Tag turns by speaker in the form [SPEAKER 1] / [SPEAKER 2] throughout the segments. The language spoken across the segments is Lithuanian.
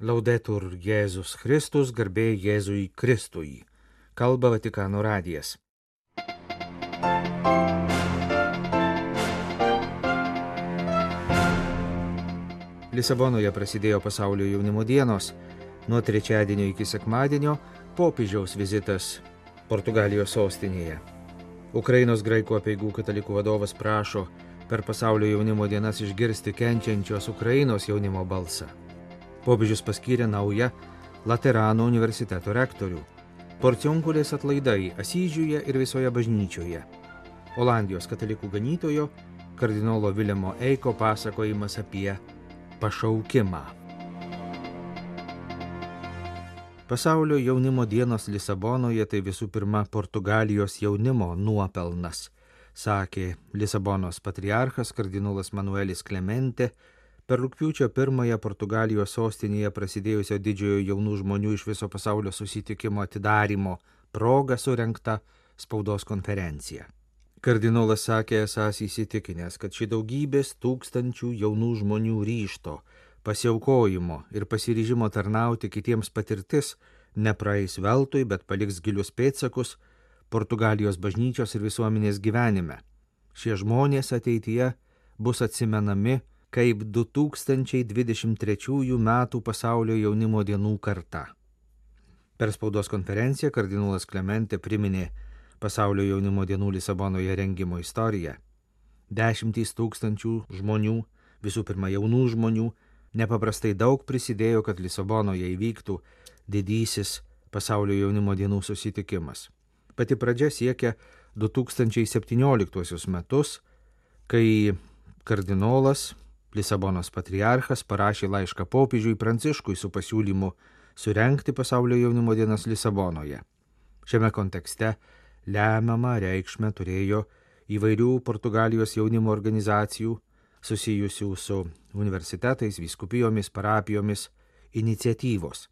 [SPEAKER 1] Laudetur Jėzus Kristus, garbė Jėzui Kristui. Kalba Vatikano radijas. Lisabonoje prasidėjo pasaulio jaunimo dienos. Nuo trečiadienio iki sekmadienio popiežiaus vizitas Portugalijos sostinėje. Ukrainos graikų apieigų katalikų vadovas prašo per pasaulio jaunimo dienas išgirsti kenčiančios Ukrainos jaunimo balsą. Popiežius paskyrė naują Laterano universiteto rektorių. Porcionkulės atlaidai Asyžiuje ir visoje bažnyčioje. Olandijos katalikų ganytojo kardinolo Vilemo Eiko pasakojimas apie pašaukimą. Pasaulio jaunimo dienos Lisabonoje tai visų pirma Portugalijos jaunimo nuopelnas, sakė Lisabonos patriarchas kardinolas Manuelis Klemente per rūpiučio pirmąją Portugalijos sostinėje prasidėjusio didžiojo jaunų žmonių iš viso pasaulio susitikimo atidarimo proga surenkta spaudos konferencija. Kardinolas sakė esas įsitikinęs, kad ši daugybės tūkstančių jaunų žmonių ryšto, pasiaukojimo ir pasiryžimo tarnauti kitiems patirtis nepraeis veltui, bet paliks gilius pėtsakus Portugalijos bažnyčios ir visuomenės gyvenime. Šie žmonės ateityje bus atsimenami kaip 2023 m. pasaulio jaunimo dienų karta. Per spaudos konferenciją kardinolas Klemente priminė pasaulio jaunimo dienų Lisabonoje rengimo istoriją. Dešimtys tūkstančių žmonių, visų pirma jaunų žmonių, nepaprastai daug prisidėjo, kad Lisabonoje įvyktų didysis pasaulio jaunimo dienų susitikimas. Pati pradžia siekia 2017 metus, kai kardinolas Lisabonos patriarchas parašė laišką popiežiui Pranciškui su pasiūlymu surenkti pasaulio jaunimo dienas Lisabonoje. Šiame kontekste lemiamą reikšmę turėjo įvairių Portugalijos jaunimo organizacijų susijusių su universitetais, vyskupijomis, parapijomis iniciatyvos.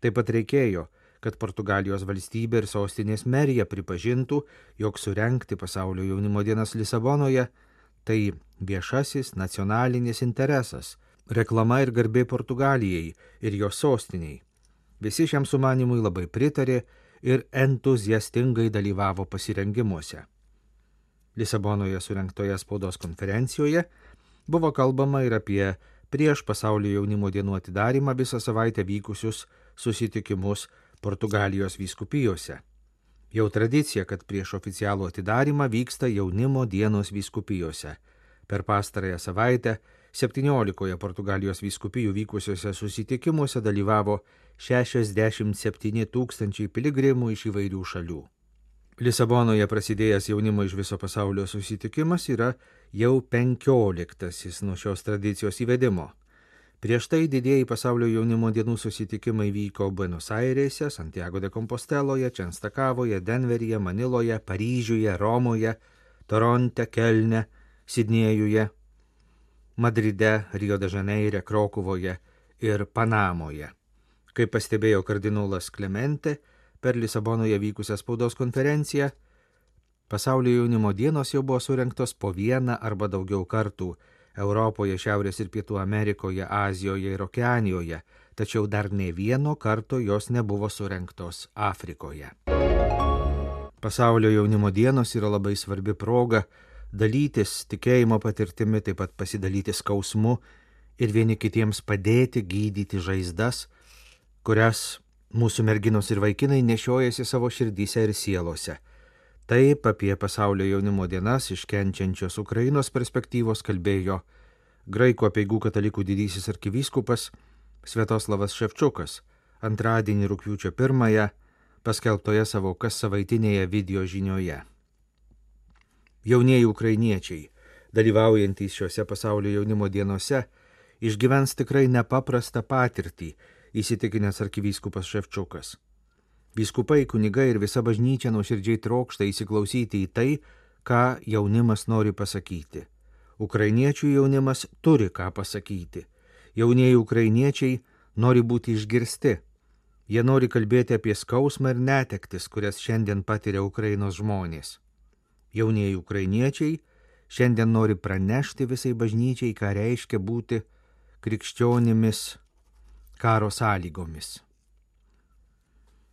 [SPEAKER 1] Taip pat reikėjo, kad Portugalijos valstybė ir sostinės merija pripažintų, jog surenkti pasaulio jaunimo dienas Lisabonoje tai viešasis nacionalinis interesas, reklama ir garbė Portugalijai ir jos sostiniai. Visi šiam sumanimui labai pritarė ir entuziastingai dalyvavo pasirengimuose. Lisabonoje surinktoje spaudos konferencijoje buvo kalbama ir apie prieš pasaulio jaunimo dienų atidarimą visą savaitę vykusius susitikimus Portugalijos vyskupijose. Jau tradicija, kad prieš oficialų atidarimą vyksta jaunimo dienos vyskupijose. Per pastarąją savaitę 17 Portugalijos vyskupijų vykusiuose susitikimuose dalyvavo 67 tūkstančiai piligrimų iš įvairių šalių. Lisabonoje prasidėjęs jaunimo iš viso pasaulio susitikimas yra jau penkioliktasis nuo šios tradicijos įvedimo. Prieš tai didėjai pasaulio jaunimo dienų susitikimai vyko Buenos Airėse, Santiago de Composteloje, Čenstakavoje, Denveryje, Maniloje, Paryžiuje, Romoje, Toronte, Kelne, Sidnėjuje, Madride, Rio de Žaneire, Krokuvoje ir Panamoje. Kaip pastebėjo kardinolas Klemente per Lisabonoje vykusią spaudos konferenciją, pasaulio jaunimo dienos jau buvo surinktos po vieną arba daugiau kartų Europoje, Šiaurės ir Pietų Amerikoje, Azijoje ir Okeanijoje, tačiau dar ne vieno karto jos nebuvo surinktos Afrikoje. Pasaulio jaunimo dienos yra labai svarbi proga dalytis tikėjimo patirtimi, taip pat pasidalyti skausmu ir vieni kitiems padėti gydyti žaizdas, kurias mūsų merginos ir vaikinai nešiojasi savo širdyse ir sielose. Taip apie pasaulio jaunimo dienas iškenčiančios Ukrainos perspektyvos kalbėjo graikų apieigų katalikų didysis arkivyskupas Svetoslavas Ševčiukas antradienį rūpiučio pirmąją paskelbtoje savo kas savaitinėje video žinioje. Jaunieji ukrainiečiai, dalyvaujantys šiuose pasaulio jaunimo dienose, išgyvens tikrai nepaprastą patirtį, įsitikinęs arkivyskupas Ševčiukas. Vyskupai, kunigai ir visa bažnyčia nuoširdžiai trokšta įsiklausyti į tai, ką jaunimas nori pasakyti. Ukrainiečių jaunimas turi ką pasakyti. Jaunieji ukrainiečiai nori būti išgirsti. Jie nori kalbėti apie skausmą ir netektis, kurias šiandien patiria Ukrainos žmonės. Jaunieji ukrainiečiai šiandien nori pranešti visai bažnyčiai, ką reiškia būti krikščionimis, karo sąlygomis.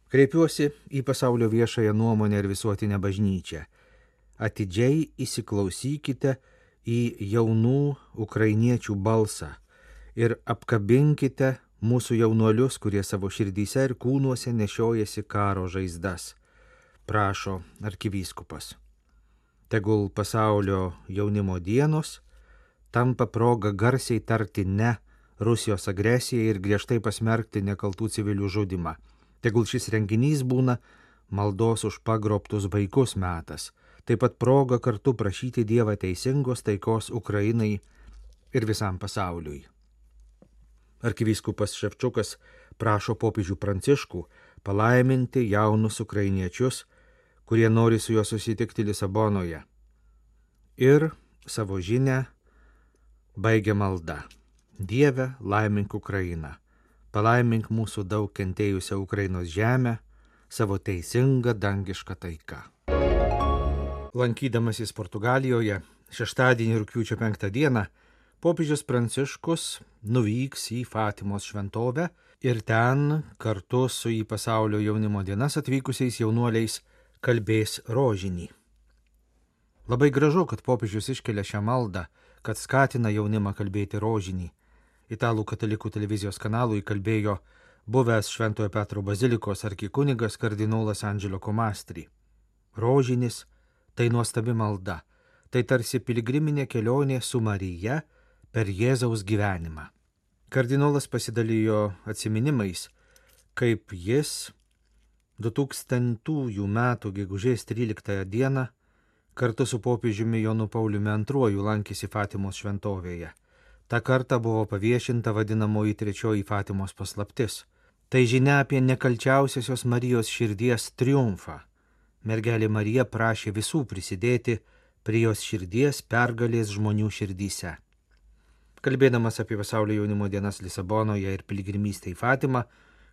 [SPEAKER 1] Kreipiuosi į pasaulio viešąją nuomonę ir visuotinę bažnyčią. Atidžiai įsiklausykite į jaunų ukrainiečių balsą ir apkabinkite mūsų jaunuolius, kurie savo širdyse ir kūnuose nešiojasi karo žaizdas, prašo arkivyskupas. Tegul pasaulio jaunimo dienos tampa proga garsiai tarti ne Rusijos agresijai ir griežtai pasmerkti nekaltų civilių žudimą. Tegul šis renginys būna maldos už pagrobtus vaikus metas, taip pat proga kartu prašyti Dievą teisingos taikos Ukrainai ir visam pasauliui. Arkivyskupas Ševčiukas prašo popiežių pranciškų palaiminti jaunus ukrainiečius, kurie nori su juo susitikti Lisabonoje. Ir savo žinę baigia malda. Dieve, laimink Ukrainą, palaimink mūsų daug kentėjusią Ukrainos žemę, savo teisingą dangišką taiką. Lankydamasis Portugalijoje šeštadienį rūpiučio penktą dieną, popiežius Pranciškus nuvyks į Fatimos šventovę ir ten kartu su į pasaulio jaunimo dienas atvykusiais jaunuoliais kalbės rožinį. Labai gražu, kad popiežius iškelia šią maldą, kad skatina jaunimą kalbėti rožinį. Italų katalikų televizijos kanalui kalbėjo buvęs Šventojo Petro bazilikos arkikunigas kardinolas Andželio Komastri. Rožinis tai nuostabi malda, tai tarsi piligriminė kelionė su Marija per Jėzaus gyvenimą. Kardinolas pasidalijo atminimais, kaip jis 2000 m. gegužės 13 d. kartu su popiežiumi Jonu Pauliumi II lankėsi Fatimos šventovėje. Ta kartą buvo paviešinta vadinamoji trečioji Fatimos paslaptis. Tai žinia apie nekalčiausiosios Marijos širdies triumfą mergelė Marija prašė visų prisidėti prie jos širdies pergalės žmonių širdyse. Kalbėdamas apie pasaulio jaunimo dienas Lisabonoje ir piligrimystę į Fatimą,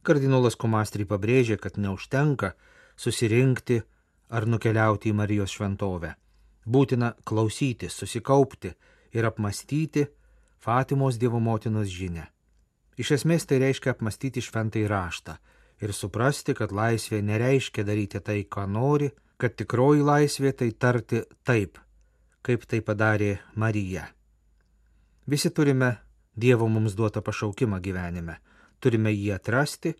[SPEAKER 1] kardinolas Komastri pabrėžė, kad neužtenka susirinkti ar nukeliauti į Marijos šventovę. Būtina klausytis, susikaupti ir apmastyti Fatimos Dievo motinos žinę. Iš esmės tai reiškia apmastyti šventai raštą ir suprasti, kad laisvė nereiškia daryti tai, ką nori, kad tikroji laisvė tai tarti taip, kaip tai padarė Marija. Visi turime Dievo mums duotą pašaukimą gyvenime, turime jį atrasti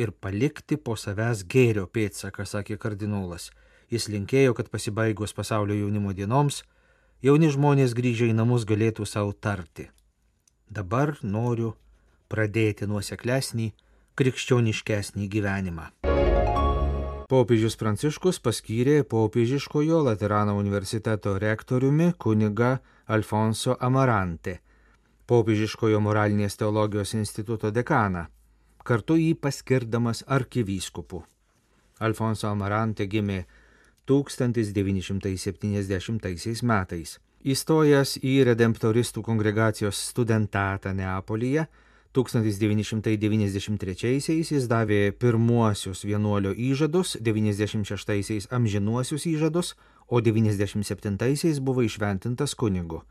[SPEAKER 1] ir palikti po savęs gėrio pėdsaką, sakė kardinolas. Jis linkėjo, kad pasibaigus pasaulio jaunimo dienoms, jauni žmonės grįžę į namus galėtų savo tarti. Dabar noriu pradėti nuoseklesnį krikščioniškesnį gyvenimą. Popiežius Pranciškus paskyrė popiežiškojo Laterano universiteto rektoriumi kuniga Alfonso Amarante, popiežiškojo moralinės teologijos instituto dekaną, kartu jį paskirdamas arkivyskupu. Alfonso Amarante gimė 1970 metais. Įstojęs į redemptoristų kongregacijos studentatą Neapolyje, 1993-aisiais jis davė pirmuosius vienuolio įžadus, 96-aisiais amžinuosius įžadus, o 97-aisiais buvo išventintas kunigu.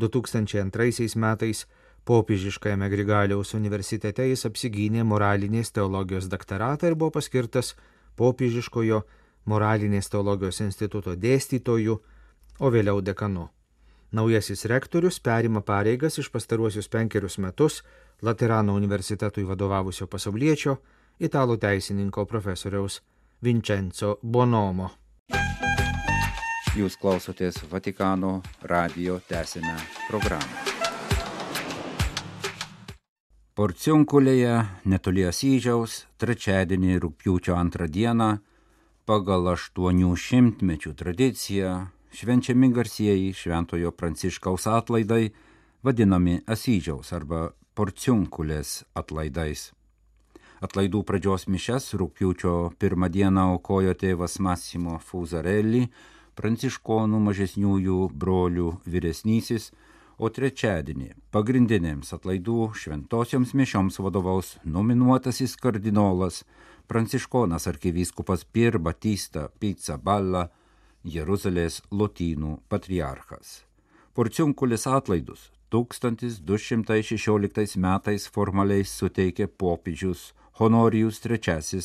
[SPEAKER 1] 2002 metais popiežiškajame Grigaliaus universitete jis apsigynė moralinės teologijos daktaratą ir buvo paskirtas popiežiškojo moralinės teologijos instituto dėstytoju, o vėliau dekanu. Naujasis rektorius perima pareigas iš pastaruosius penkerius metus Laterano universitetui vadovavusio pasaulietčio, italų teisininko profesoriaus Vincenzo Bonomo.
[SPEAKER 2] Jūs klausotės Vatikano radio tęsinę programą. Porciunkulėje netoli Asyžiaus trečiadienį rūpjūčio antrą dieną pagal aštuonių šimtmečių tradiciją švenčiami garsieji Šventojo Pranciškaus atlaidai, vadinami Asyžiaus arba porciunkulės atlaidais. Atlaidų pradžios mišes rūpiučio pirmą dieną aukojo tėvas Massimo Fuzarelli, pranciškonų mažesniųjų brolių vyresnysis, o trečiadienį pagrindinėms atlaidų šventosioms mišioms vadovaus nominuotasis kardinolas pranciškonas arkivyskupas Pier Batista Pizza Balla, Jeruzalės lotynų patriarchas. Porciunkulis atlaidus 1216 metais formaliai suteikė popiežius Honorijus III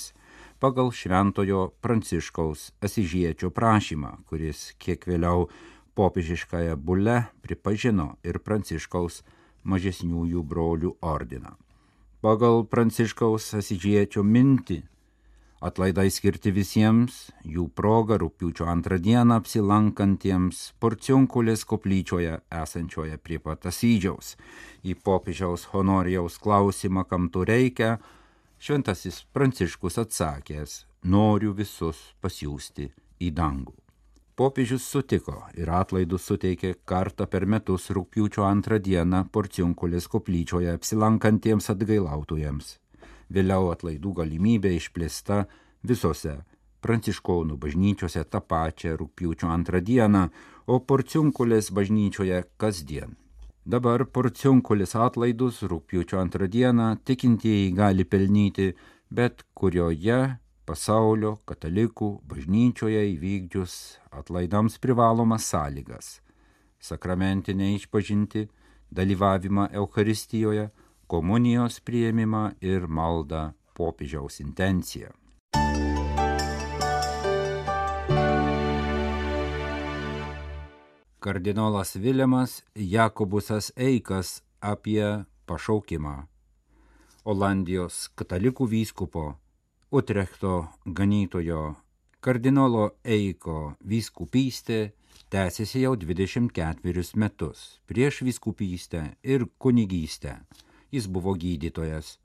[SPEAKER 2] pagal Šventojo Pranciškaus Asižiečio prašymą, kuris kiek vėliau popiežiškąją bulę pripažino ir Pranciškaus mažesniųjų brolių ordiną. Pagal Pranciškaus Asižiečio mintį atlaidai skirti visiems, jų proga rūpiučio antrą dieną apsilankantiems Porciunkulės koplyčioje esančioje prie pat Asydžiaus. Į popiežiaus honorijaus klausimą, kam to reikia, šventasis Pranciškus atsakęs, noriu visus pasiūsti į dangų. Popiežius sutiko ir atlaidus suteikė kartą per metus rūpiučio antrą dieną Porciunkulės koplyčioje apsilankantiems atgailautojams vėliau atlaidų galimybė išplėsta visose pranciškonų bažnyčiose tą pačią rūpiučio antrą dieną, o porciunkulės bažnyčioje kasdien. Dabar porciunkulės atlaidus rūpiučio antrą dieną tikintieji gali pelnyti bet kurioje pasaulio katalikų bažnyčioje įvykdžius atlaidams privalomas sąlygas - sakramentinę išpažinti, dalyvavimą Euharistijoje, komunijos prieimimą ir maldą popiežiaus intenciją. Kardinolas Viljamas Jakobusas Eikas apie pašaukimą. Olandijos katalikų vyskupo Utrechto ganytojo kardinolo Eiko vyskupystė tęsiasi jau 24 metus. Prieš vyskupystę ir kunigystę jis buvo gydytojas.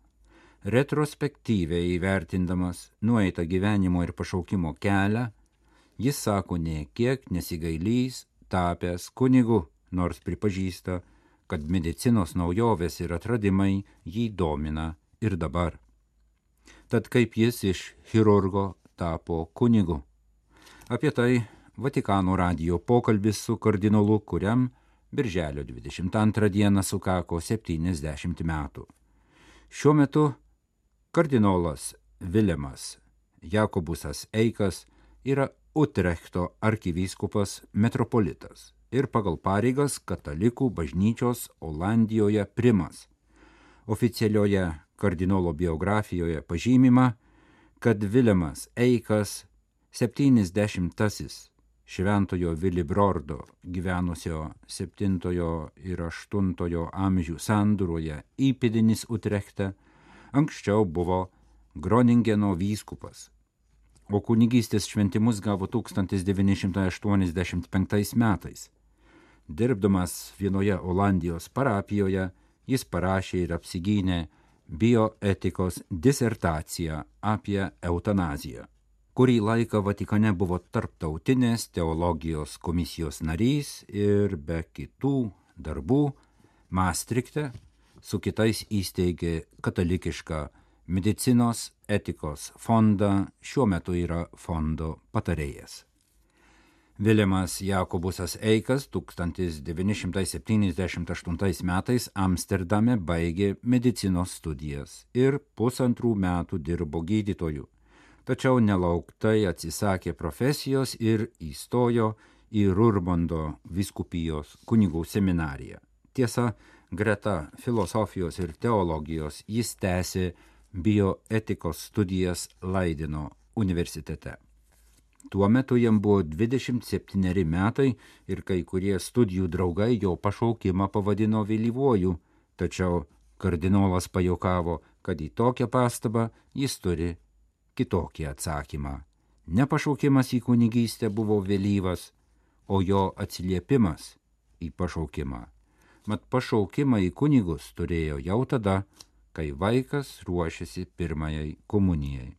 [SPEAKER 2] Retrospektyviai įvertindamas nueitą gyvenimo ir pašaukimo kelią, jis sako, nie kiek nesigailys tapęs kunigu, nors pripažįsta, kad medicinos naujovės ir atradimai jį domina ir dabar. Tad kaip jis iš chirurgo tapo kunigu. Apie tai Vatikano radio pokalbis su kardinolu, kuriam Birželio 22 dieną sukako 70 metų. Šiuo metu kardinolas Vilemas Jakobusas Eikas yra Utrechto arkivyskupas metropolitas ir pagal pareigas katalikų bažnyčios Olandijoje primas. Oficialioje kardinolo biografijoje pažymima, kad Vilemas Eikas 70-asis šventojo Vilibrordo gyvenusio 7 ir 8 amžių sandūroje įpėdinis Utrechte, anksčiau buvo Groningeno vyskupas, o kunigystės šventimus gavo 1985 metais. Dirbdamas vienoje Olandijos parapijoje, jis parašė ir apsigynė bioetikos disertaciją apie eutanaziją kurį laiką Vatikane buvo tarptautinės teologijos komisijos narys ir be kitų darbų Maastrichte su kitais įsteigė katalikišką medicinos etikos fondą, šiuo metu yra fondo patarėjas. Viliamas Jakobusas Eikas 1978 metais Amsterdame baigė medicinos studijas ir pusantrų metų dirbo gydytoju tačiau nelauktai atsisakė profesijos ir įstojo į Rurbondo viskupijos kunigų seminariją. Tiesa, greta filosofijos ir teologijos jis tęsė bioetikos studijas Laidino universitete. Tuo metu jam buvo 27 metai ir kai kurie studijų draugai jo pašaukimą pavadino vėlyvuoju, tačiau kardinolas pajokavo, kad į tokią pastabą jis turi kitokį atsakymą. Ne pašaukimas į kunigystę buvo vėlyvas, o jo atsiliepimas į pašaukimą. Mat pašaukimą į kunigus turėjo jau tada, kai vaikas ruošiasi pirmajai komunijai.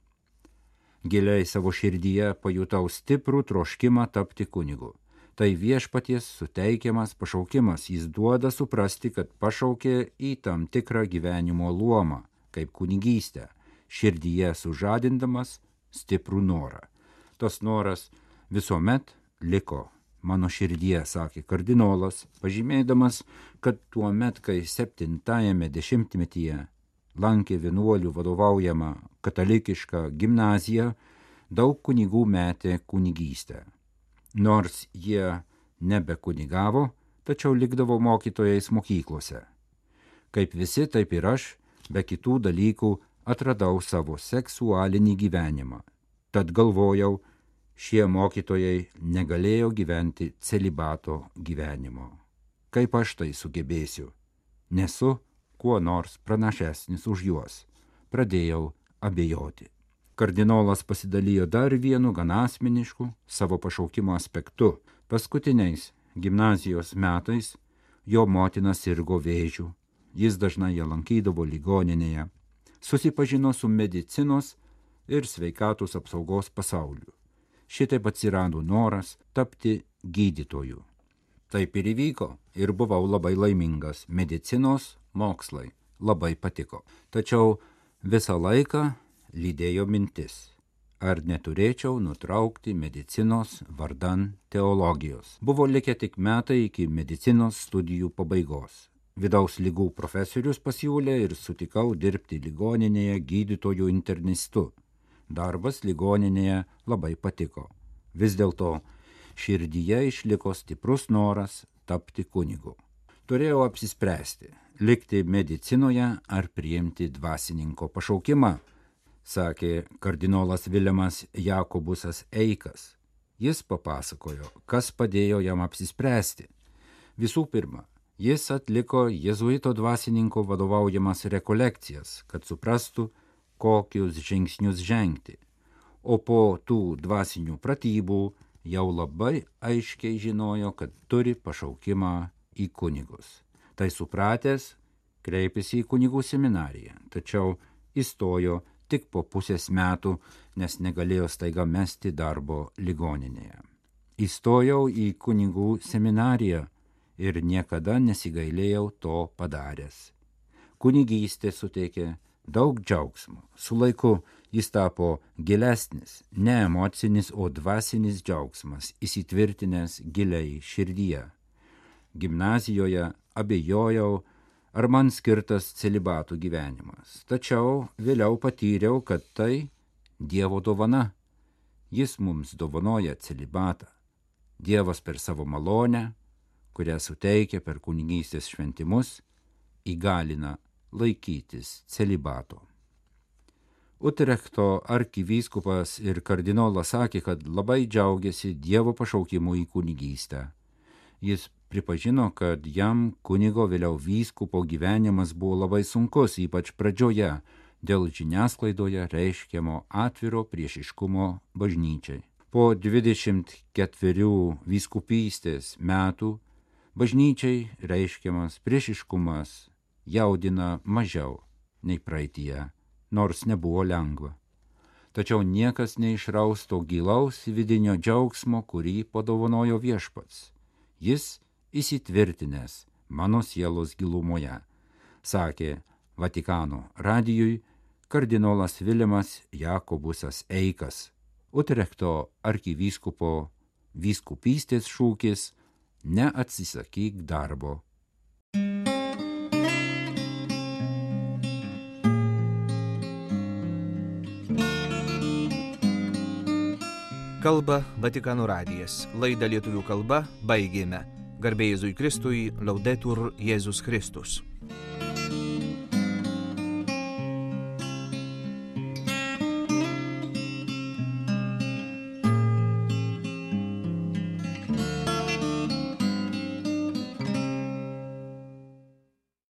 [SPEAKER 2] Giliai savo širdyje pajutau stiprų troškimą tapti kunigu. Tai viešpaties suteikiamas pašaukimas, jis duoda suprasti, kad pašaukė į tam tikrą gyvenimo luomą, kaip kunigystę širdyje sužadindamas stiprų norą. Tas noras visuomet liko mano širdie, sakė kardinolas, pažymėdamas, kad tuo met, kai septintajame dešimtmetyje lankė vienuolių vadovaujama katalikiška gimnazija, daug kunigų metė kunigystę. Nors jie nebe kunigavo, tačiau likdavo mokytojais mokyklose. Kaip visi, taip ir aš, be kitų dalykų, atradau savo seksualinį gyvenimą. Tad galvojau, šie mokytojai negalėjo gyventi celibato gyvenimo. Kaip aš tai sugebėsiu? Nesu kuo nors pranašesnis už juos. Pradėjau abejoti. Kardinolas pasidalijo dar vienu gan asmenišku savo pašaukimo aspektu. Paskutiniais gimnazijos metais jo motina sirgo vėžių. Jis dažnai ją lankydavo ligoninėje. Susipažino su medicinos ir sveikatos apsaugos pasauliu. Šitaip atsirado noras tapti gydytoju. Taip ir įvyko ir buvau labai laimingas. Medicinos mokslai labai patiko. Tačiau visą laiką lydėjo mintis, ar neturėčiau nutraukti medicinos vardan teologijos. Buvo likę tik metai iki medicinos studijų pabaigos. Vidaus lygų profesorius pasiūlė ir sutikau dirbti ligoninėje gydytojų internistu. Darbas ligoninėje labai patiko. Vis dėlto širdyje išliko stiprus noras tapti kunigu. Turėjau apsispręsti - likti medicinoje ar priimti dvasininko pašaukimą sakė kardinolas Viljamas Jakobusas Eikas. Jis papasakojo, kas padėjo jam apsispręsti. Visų pirma, jis atliko jėzuito dvasininko vadovaujamas rekolekcijas, kad suprastų, kokius žingsnius žengti. O po tų dvasinių pratybų jau labai aiškiai žinojo, kad turi pašaukimą į kunigus. Tai supratęs, kreipėsi į kunigų seminariją, tačiau įstojo tik po pusės metų, nes negalėjo staiga mesti darbo ligoninėje. Įstojau į kunigų seminariją ir niekada nesigailėjau to padaręs. Kunigystė suteikė daug džiaugsmo. Su laiku jis tapo gilesnis, ne emocinis, o dvasinis džiaugsmas, įsitvirtinęs giliai širdyje. Gimnazijoje abejojau, ar man skirtas celibatų gyvenimas. Tačiau vėliau patyriau, kad tai Dievo dovana. Jis mums dovanoja celibatą. Dievas per savo malonę, kurią suteikia per kunigystės šventimus, įgalina laikytis celibato. Utrechto arkivyskupas ir kardinolas sakė, kad labai džiaugiasi Dievo pašaukimu į kunigystę. Jis pripažino, kad jam kunigo vėliau vyskupo gyvenimas buvo labai sunkus, ypač pradžioje, dėl žiniasklaidoje reiškiamo atviro priešiškumo bažnyčiai. Po 24 vyskupystės metų bažnyčiai reiškiamas priešiškumas jaudina mažiau nei praeitie, nors nebuvo lengva. Tačiau niekas neišraus to gilaus vidinio džiaugsmo, kurį padovanojo viešpats. Jis įsitvirtinęs mano sielos gilumoje, sakė Vatikano radijui kardinolas Vilimas Jakobusas Eikas, Utrechto arkivyskupo vyskupystės šūkis neatsisakyk darbo.
[SPEAKER 1] Kalba Vatikano radijas. Laidą lietuvių kalba baigėme. Garbėjai Jėzui Kristui, laudetur Jėzus Kristus.